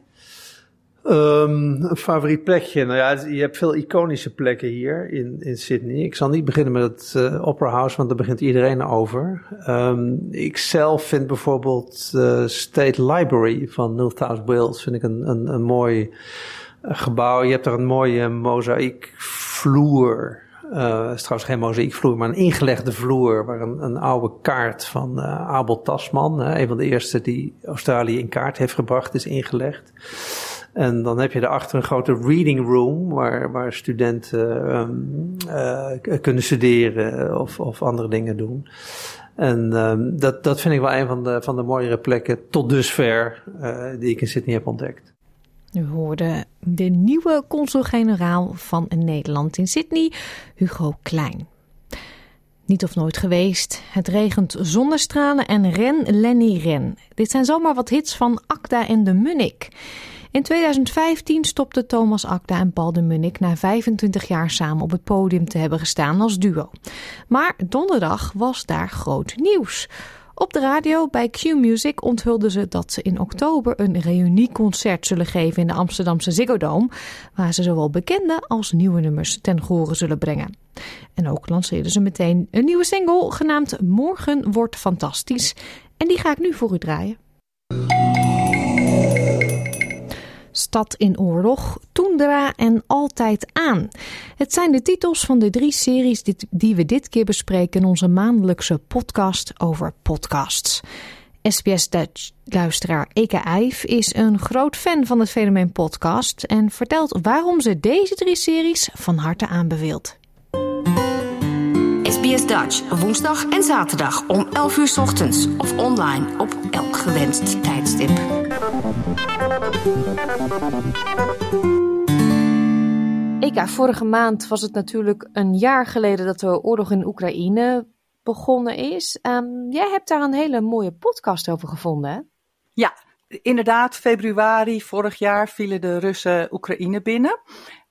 Um, een favoriet plekje. Nou ja, je hebt veel iconische plekken hier in, in Sydney. Ik zal niet beginnen met het uh, Opera House, want daar begint iedereen over. Um, ik zelf vind bijvoorbeeld de State Library van New South Wales vind ik een, een, mooi eh, gebouw. Je hebt er een mooie mozaïekvloer. Uh, het is trouwens geen mozaïekvloer, maar een ingelegde vloer waar een, een oude kaart van Abel Tasman, een van de eerste die Australië in kaart heeft gebracht, is ingelegd. En dan heb je daarachter een grote reading room waar, waar studenten um, uh, kunnen studeren of, of andere dingen doen. En um, dat, dat vind ik wel een van de, van de mooiere plekken tot dusver uh, die ik in Sydney heb ontdekt. U hoorde de nieuwe consul-generaal van Nederland in Sydney, Hugo Klein. Niet of nooit geweest. Het regent zonnestralen en ren, Lenny, ren. Dit zijn zomaar wat hits van Akda en de Munnik. In 2015 stopte Thomas Akda en Paul de Munnik na 25 jaar samen op het podium te hebben gestaan als duo. Maar donderdag was daar groot nieuws. Op de radio bij Q Music onthulden ze dat ze in oktober een reunieconcert zullen geven in de Amsterdamse Ziggo Dome, waar ze zowel bekende als nieuwe nummers ten gehore zullen brengen. En ook lanceerden ze meteen een nieuwe single genaamd Morgen wordt fantastisch en die ga ik nu voor u draaien. Stad in Oorlog, Toendra en Altijd Aan. Het zijn de titels van de drie series die we dit keer bespreken in onze maandelijkse podcast over podcasts. SBS Dutch luisteraar Eke Eif is een groot fan van het fenomeen podcast en vertelt waarom ze deze drie series van harte aanbeveelt. SBS Dutch, woensdag en zaterdag om 11 uur ochtends of online op elk gewenst tijdstip. Eka, vorige maand was het natuurlijk een jaar geleden dat de oorlog in Oekraïne begonnen is. Um, jij hebt daar een hele mooie podcast over gevonden? Ja, inderdaad. Februari vorig jaar vielen de Russen Oekraïne binnen.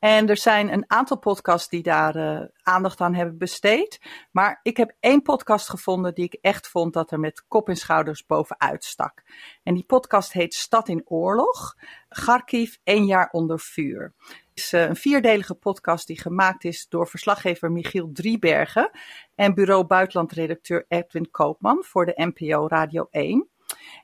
En er zijn een aantal podcasts die daar uh, aandacht aan hebben besteed. Maar ik heb één podcast gevonden die ik echt vond dat er met kop en schouders bovenuit stak. En die podcast heet Stad in Oorlog. Kharkiv, één jaar onder vuur. Het is uh, een vierdelige podcast die gemaakt is door verslaggever Michiel Driebergen en bureau buitenlandredacteur Edwin Koopman voor de NPO Radio 1.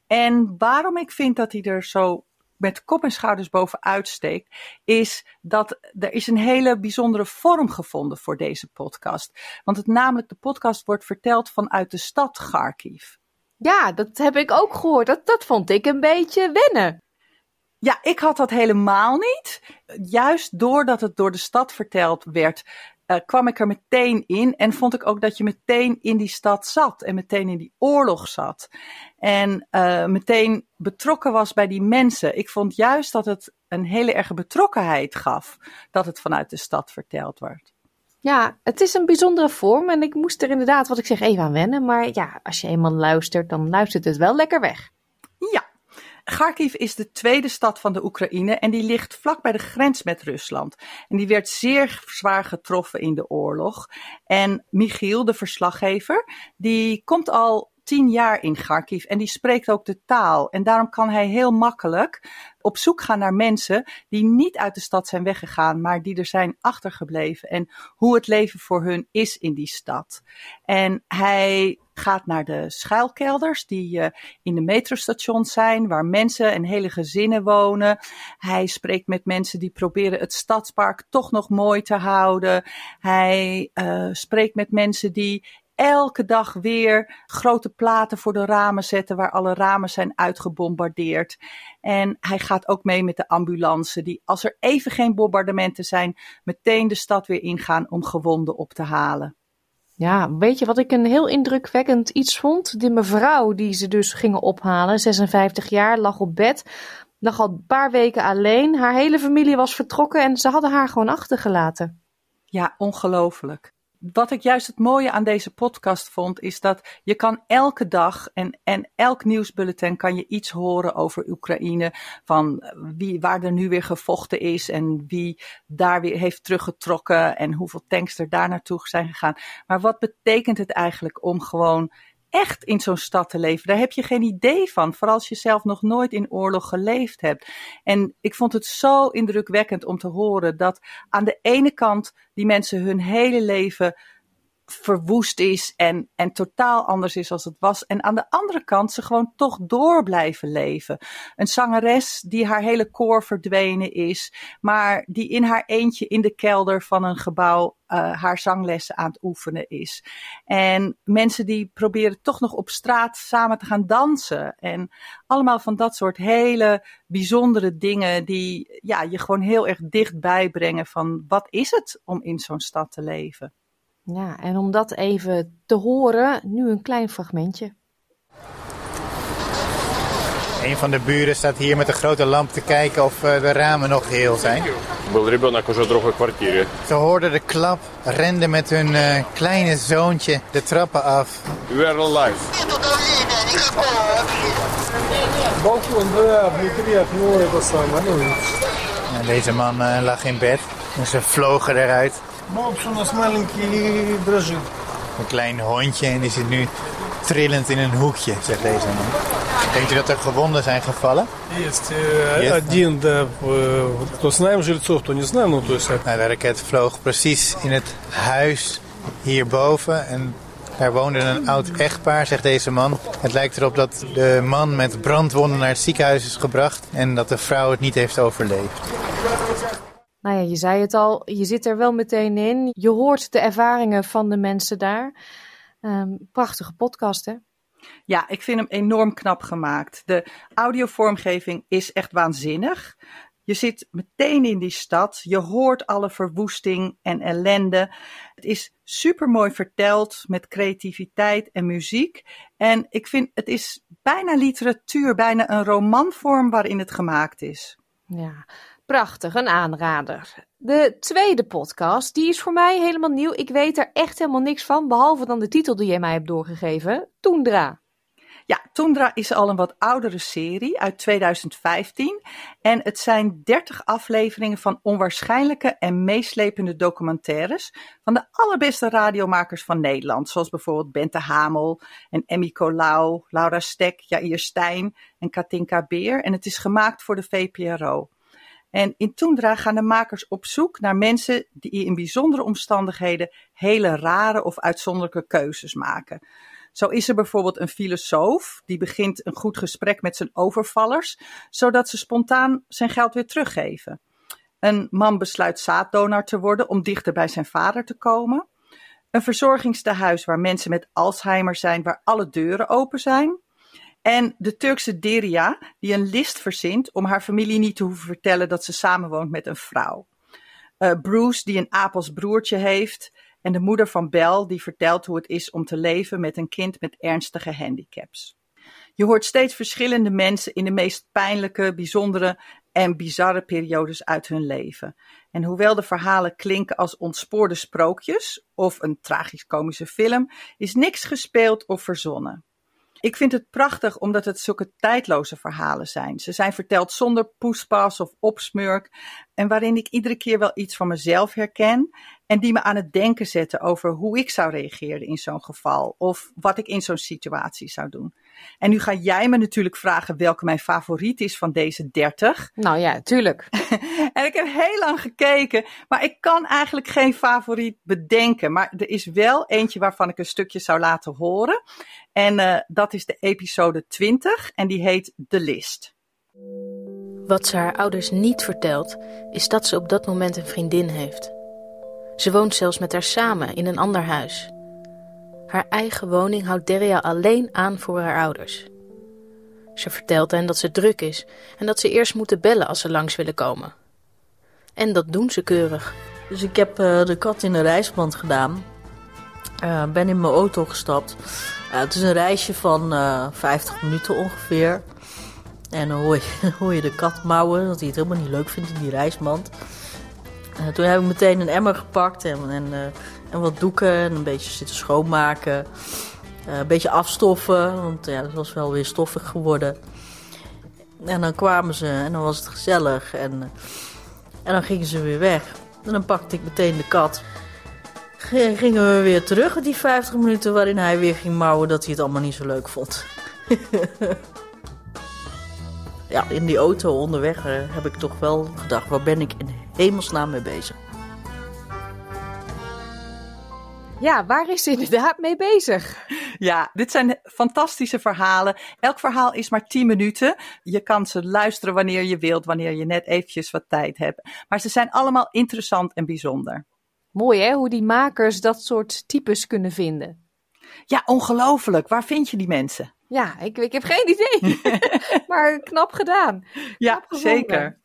En waarom ik vind dat hij er zo met kop en schouders bovenuit steekt, is dat er is een hele bijzondere vorm gevonden voor deze podcast. Want het namelijk, de podcast wordt verteld vanuit de stad Kharkiv. Ja, dat heb ik ook gehoord. Dat, dat vond ik een beetje wennen. Ja, ik had dat helemaal niet. Juist doordat het door de stad verteld werd, uh, kwam ik er meteen in en vond ik ook dat je meteen in die stad zat en meteen in die oorlog zat. En uh, meteen betrokken was bij die mensen. Ik vond juist dat het een hele erge betrokkenheid gaf dat het vanuit de stad verteld werd. Ja, het is een bijzondere vorm en ik moest er inderdaad, wat ik zeg, even aan wennen. Maar ja, als je eenmaal luistert, dan luistert het wel lekker weg. Kharkiv is de tweede stad van de Oekraïne en die ligt vlak bij de grens met Rusland. En die werd zeer zwaar getroffen in de oorlog. En Michiel, de verslaggever, die komt al tien jaar in Kharkiv en die spreekt ook de taal. En daarom kan hij heel makkelijk op zoek gaan naar mensen die niet uit de stad zijn weggegaan, maar die er zijn achtergebleven en hoe het leven voor hun is in die stad. En hij gaat naar de schuilkelders die uh, in de metrostations zijn, waar mensen en hele gezinnen wonen. Hij spreekt met mensen die proberen het stadspark toch nog mooi te houden. Hij uh, spreekt met mensen die elke dag weer grote platen voor de ramen zetten waar alle ramen zijn uitgebombardeerd. En hij gaat ook mee met de ambulance die als er even geen bombardementen zijn, meteen de stad weer ingaan om gewonden op te halen. Ja, weet je wat ik een heel indrukwekkend iets vond? Die mevrouw die ze dus gingen ophalen, 56 jaar, lag op bed. Lag al een paar weken alleen. Haar hele familie was vertrokken en ze hadden haar gewoon achtergelaten. Ja, ongelooflijk wat ik juist het mooie aan deze podcast vond, is dat je kan elke dag en, en elk nieuwsbulletin kan je iets horen over Oekraïne. Van wie, waar er nu weer gevochten is en wie daar weer heeft teruggetrokken en hoeveel tanks er daar naartoe zijn gegaan. Maar wat betekent het eigenlijk om gewoon echt in zo'n stad te leven. Daar heb je geen idee van, vooral als je zelf nog nooit in oorlog geleefd hebt. En ik vond het zo indrukwekkend om te horen dat aan de ene kant die mensen hun hele leven verwoest is en, en totaal anders is als het was. En aan de andere kant ze gewoon toch door blijven leven. Een zangeres die haar hele koor verdwenen is, maar die in haar eentje in de kelder van een gebouw uh, haar zanglessen aan het oefenen is. En mensen die proberen toch nog op straat samen te gaan dansen. En allemaal van dat soort hele bijzondere dingen die ja, je gewoon heel erg dichtbij brengen van wat is het om in zo'n stad te leven. Ja, en om dat even te horen, nu een klein fragmentje. Een van de buren staat hier met een grote lamp te kijken of eh, de ramen nog heel zijn. Ze hoorden de klap, renden met hun eh, kleine zoontje de trappen af. We are alive. En deze man eh, lag in bed en ze vlogen eruit. Een klein hondje en die zit nu trillend in een hoekje, zegt deze man. Denkt u dat er gewonden zijn gevallen? Есть э, один, да, э, кто знаем жильцов, кто не знаем, ну то есть... Nou, de raket vloog precies in het huis hierboven en daar woonde een oud echtpaar, zegt deze man. Het lijkt erop dat de man met brandwonden naar het ziekenhuis is gebracht en dat de vrouw het niet heeft overleefd. Nou ja, je zei het al, je zit er wel meteen in. Je hoort de ervaringen van de mensen daar. Um, prachtige podcast, hè? Ja, ik vind hem enorm knap gemaakt. De audiovormgeving is echt waanzinnig. Je zit meteen in die stad. Je hoort alle verwoesting en ellende. Het is super mooi verteld met creativiteit en muziek. En ik vind het is bijna literatuur, bijna een romanvorm waarin het gemaakt is. Ja, prachtig, een aanrader. De tweede podcast, die is voor mij helemaal nieuw. Ik weet er echt helemaal niks van, behalve dan de titel die jij mij hebt doorgegeven, Toendra. Ja, Toendra is al een wat oudere serie uit 2015. En het zijn 30 afleveringen van onwaarschijnlijke en meeslepende documentaires van de allerbeste radiomakers van Nederland. Zoals bijvoorbeeld Bente Hamel en Emmy Colau, Laura Stek, Jair Stijn en Katinka Beer. En het is gemaakt voor de VPRO. En in Toendra gaan de makers op zoek naar mensen die in bijzondere omstandigheden hele rare of uitzonderlijke keuzes maken. Zo is er bijvoorbeeld een filosoof die begint een goed gesprek met zijn overvallers, zodat ze spontaan zijn geld weer teruggeven. Een man besluit zaaddonor te worden om dichter bij zijn vader te komen. Een verzorgingstehuis waar mensen met Alzheimer zijn, waar alle deuren open zijn. En de Turkse Deria, die een list verzint om haar familie niet te hoeven vertellen dat ze samenwoont met een vrouw. Uh, Bruce, die een Apels broertje heeft. En de moeder van Bel, die vertelt hoe het is om te leven met een kind met ernstige handicaps. Je hoort steeds verschillende mensen in de meest pijnlijke, bijzondere en bizarre periodes uit hun leven. En hoewel de verhalen klinken als ontspoorde sprookjes of een tragisch-komische film, is niks gespeeld of verzonnen. Ik vind het prachtig omdat het zulke tijdloze verhalen zijn. Ze zijn verteld zonder poespas of opsmurk en waarin ik iedere keer wel iets van mezelf herken en die me aan het denken zetten over hoe ik zou reageren in zo'n geval of wat ik in zo'n situatie zou doen. En nu ga jij me natuurlijk vragen welke mijn favoriet is van deze 30. Nou ja, tuurlijk. en ik heb heel lang gekeken, maar ik kan eigenlijk geen favoriet bedenken. Maar er is wel eentje waarvan ik een stukje zou laten horen. En uh, dat is de episode 20 en die heet De List. Wat ze haar ouders niet vertelt, is dat ze op dat moment een vriendin heeft. Ze woont zelfs met haar samen in een ander huis. Haar eigen woning houdt Deria alleen aan voor haar ouders. Ze vertelt hen dat ze druk is en dat ze eerst moeten bellen als ze langs willen komen. En dat doen ze keurig. Dus ik heb uh, de kat in een reisband gedaan. Uh, ben in mijn auto gestapt. Uh, het is een reisje van 50 minuten ongeveer. En hoor je, hoor je de kat mouwen, dat hij het helemaal niet leuk vindt in die reisband. toen heb ik meteen een emmer gepakt en, en en wat doeken en een beetje zitten schoonmaken. Uh, een beetje afstoffen, want ja, dat was wel weer stoffig geworden. En dan kwamen ze en dan was het gezellig. En, en dan gingen ze weer weg. En dan pakte ik meteen de kat. gingen we weer terug, die 50 minuten waarin hij weer ging mouwen dat hij het allemaal niet zo leuk vond. ja, in die auto onderweg eh, heb ik toch wel gedacht, waar ben ik in hemelsnaam mee bezig? Ja, waar is ze inderdaad mee bezig? Ja, dit zijn fantastische verhalen. Elk verhaal is maar 10 minuten. Je kan ze luisteren wanneer je wilt, wanneer je net eventjes wat tijd hebt. Maar ze zijn allemaal interessant en bijzonder. Mooi hè, hoe die makers dat soort types kunnen vinden. Ja, ongelooflijk. Waar vind je die mensen? Ja, ik, ik heb geen idee. maar knap gedaan. Ja, zeker.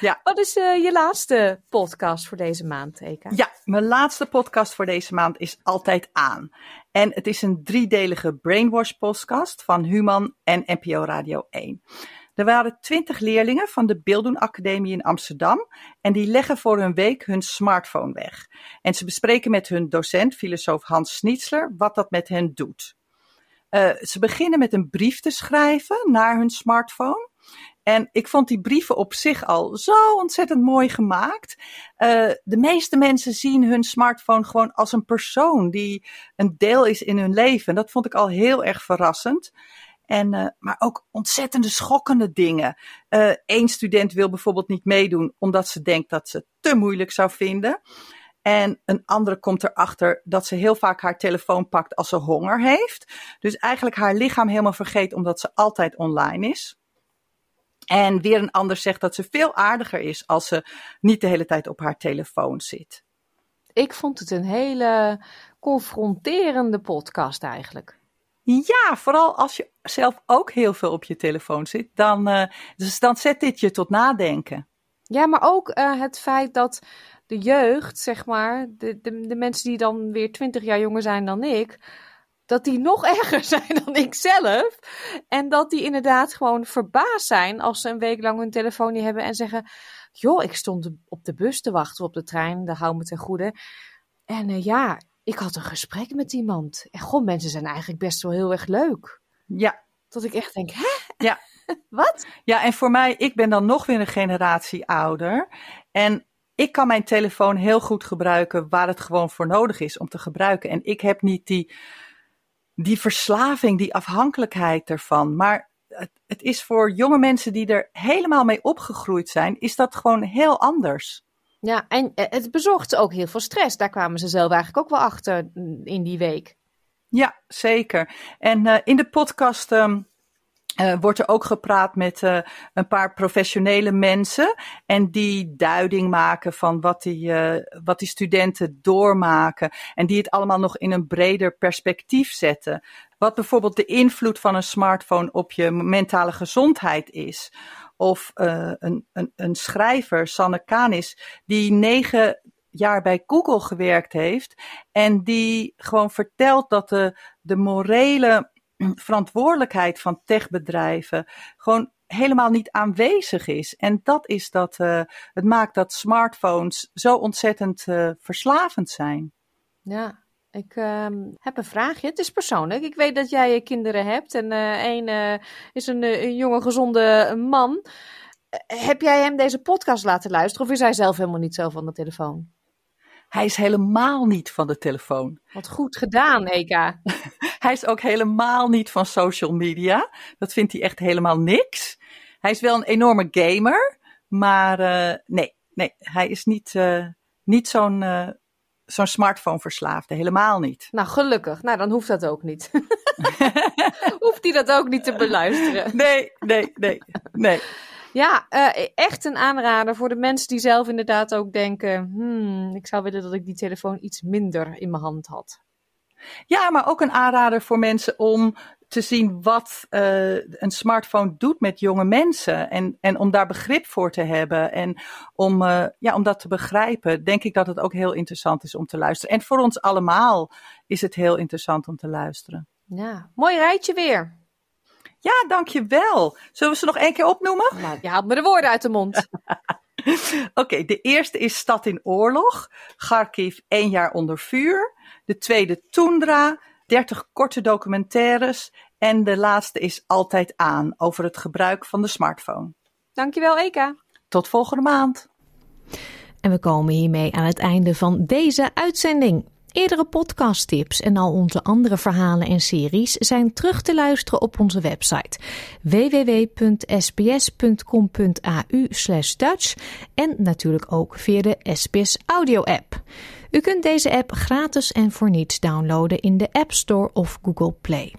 Ja. Wat is uh, je laatste podcast voor deze maand, Eka? Ja, mijn laatste podcast voor deze maand is Altijd Aan. En het is een driedelige Brainwash podcast van Human en NPO Radio 1. Er waren twintig leerlingen van de Beelddoen Academie in Amsterdam en die leggen voor een week hun smartphone weg. En ze bespreken met hun docent, filosoof Hans Schnitzler, wat dat met hen doet. Uh, ze beginnen met een brief te schrijven naar hun smartphone. En ik vond die brieven op zich al zo ontzettend mooi gemaakt. Uh, de meeste mensen zien hun smartphone gewoon als een persoon die een deel is in hun leven. Dat vond ik al heel erg verrassend. En, uh, maar ook ontzettende schokkende dingen. Eén student wil bijvoorbeeld niet meedoen omdat ze denkt dat ze het te moeilijk zou vinden. En een andere komt erachter dat ze heel vaak haar telefoon pakt als ze honger heeft. Dus eigenlijk haar lichaam helemaal vergeet omdat ze altijd online is. En weer een ander zegt dat ze veel aardiger is als ze niet de hele tijd op haar telefoon zit. Ik vond het een hele confronterende podcast eigenlijk. Ja, vooral als je zelf ook heel veel op je telefoon zit, dan, uh, dus dan zet dit je tot nadenken. Ja, maar ook uh, het feit dat de jeugd, zeg maar, de, de, de mensen die dan weer twintig jaar jonger zijn dan ik, dat die nog erger zijn dan ik zelf. En dat die inderdaad gewoon verbaasd zijn als ze een week lang hun telefoon niet hebben en zeggen: Joh, ik stond op de bus te wachten op de trein, daar hou me ten goede. En uh, ja, ik had een gesprek met iemand. En goh, mensen zijn eigenlijk best wel heel erg leuk. Ja. Dat ik echt denk: Hè? Ja. Wat? Ja, en voor mij, ik ben dan nog weer een generatie ouder. En ik kan mijn telefoon heel goed gebruiken waar het gewoon voor nodig is om te gebruiken. En ik heb niet die die verslaving, die afhankelijkheid ervan. Maar het, het, is voor jonge mensen die er helemaal mee opgegroeid zijn, is dat gewoon heel anders. Ja, en het bezorgt ook heel veel stress. Daar kwamen ze zelf eigenlijk ook wel achter in die week. Ja, zeker. En uh, in de podcast um, uh, wordt er ook gepraat met uh, een paar professionele mensen. En die duiding maken van wat die, uh, wat die studenten doormaken. En die het allemaal nog in een breder perspectief zetten. Wat bijvoorbeeld de invloed van een smartphone op je mentale gezondheid is. Of een, een, een schrijver, Sanne Kanis, die negen jaar bij Google gewerkt heeft. En die gewoon vertelt dat de, de morele verantwoordelijkheid van techbedrijven gewoon helemaal niet aanwezig is. En dat is dat uh, het maakt dat smartphones zo ontzettend uh, verslavend zijn. Ja, ik uh, heb een vraagje. Het is persoonlijk. Ik weet dat jij kinderen hebt en één uh, is een, een, jonge, gezonde man. heb jij hem deze podcast laten luisteren of is hij zelf helemaal niet zo van de telefoon? Hij is helemaal niet van de telefoon. Wat goed gedaan, Eka. hij is ook helemaal niet van social media. Dat vindt hij echt helemaal niks. Hij is wel een enorme gamer, maar uh, nee, nee, hij is niet, uh, niet zo'n uh, zo'n smartphone verslaafde, helemaal niet. Nou, gelukkig. Nou, dan hoeft dat ook niet. hoeft hij dat ook niet te beluisteren. Nee, nee, nee, nee. Ja, uh, echt een aanrader voor de mensen die zelf inderdaad ook denken: hmm, ik zou willen dat ik die telefoon iets minder in mijn hand had. Ja, maar ook een aanrader voor mensen om te zien wat uh, een smartphone doet met jonge mensen. En, en om daar begrip voor te hebben. En om, uh, ja, om dat te begrijpen, denk ik dat het ook heel interessant is om te luisteren. En voor ons allemaal is het heel interessant om te luisteren. Ja, mooi rijtje weer. Ja, dankjewel. Zullen we ze nog één keer opnoemen? Nou, je haalt me de woorden uit de mond. Oké, okay, de eerste is Stad in Oorlog. Kharkiv, één jaar onder vuur. De tweede Tundra, 30 korte documentaires. En de laatste is Altijd aan, over het gebruik van de smartphone. Dankjewel, Eka. Tot volgende maand. En we komen hiermee aan het einde van deze uitzending. Eerdere podcasttips en al onze andere verhalen en series zijn terug te luisteren op onze website www.sbs.com.au Dutch en natuurlijk ook via de SBS Audio app. U kunt deze app gratis en voor niets downloaden in de App Store of Google Play.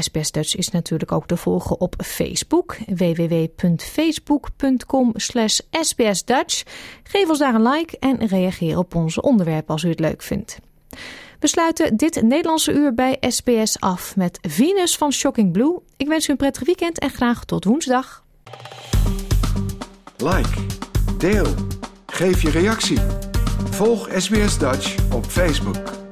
SBS Dutch is natuurlijk ook te volgen op Facebook. www.facebook.com slash sbsdutch. Geef ons daar een like en reageer op onze onderwerpen als u het leuk vindt. We sluiten dit Nederlandse uur bij SBS af met Venus van Shocking Blue. Ik wens u een prettig weekend en graag tot woensdag. Like, deel, geef je reactie. Volg SBS Dutch op Facebook.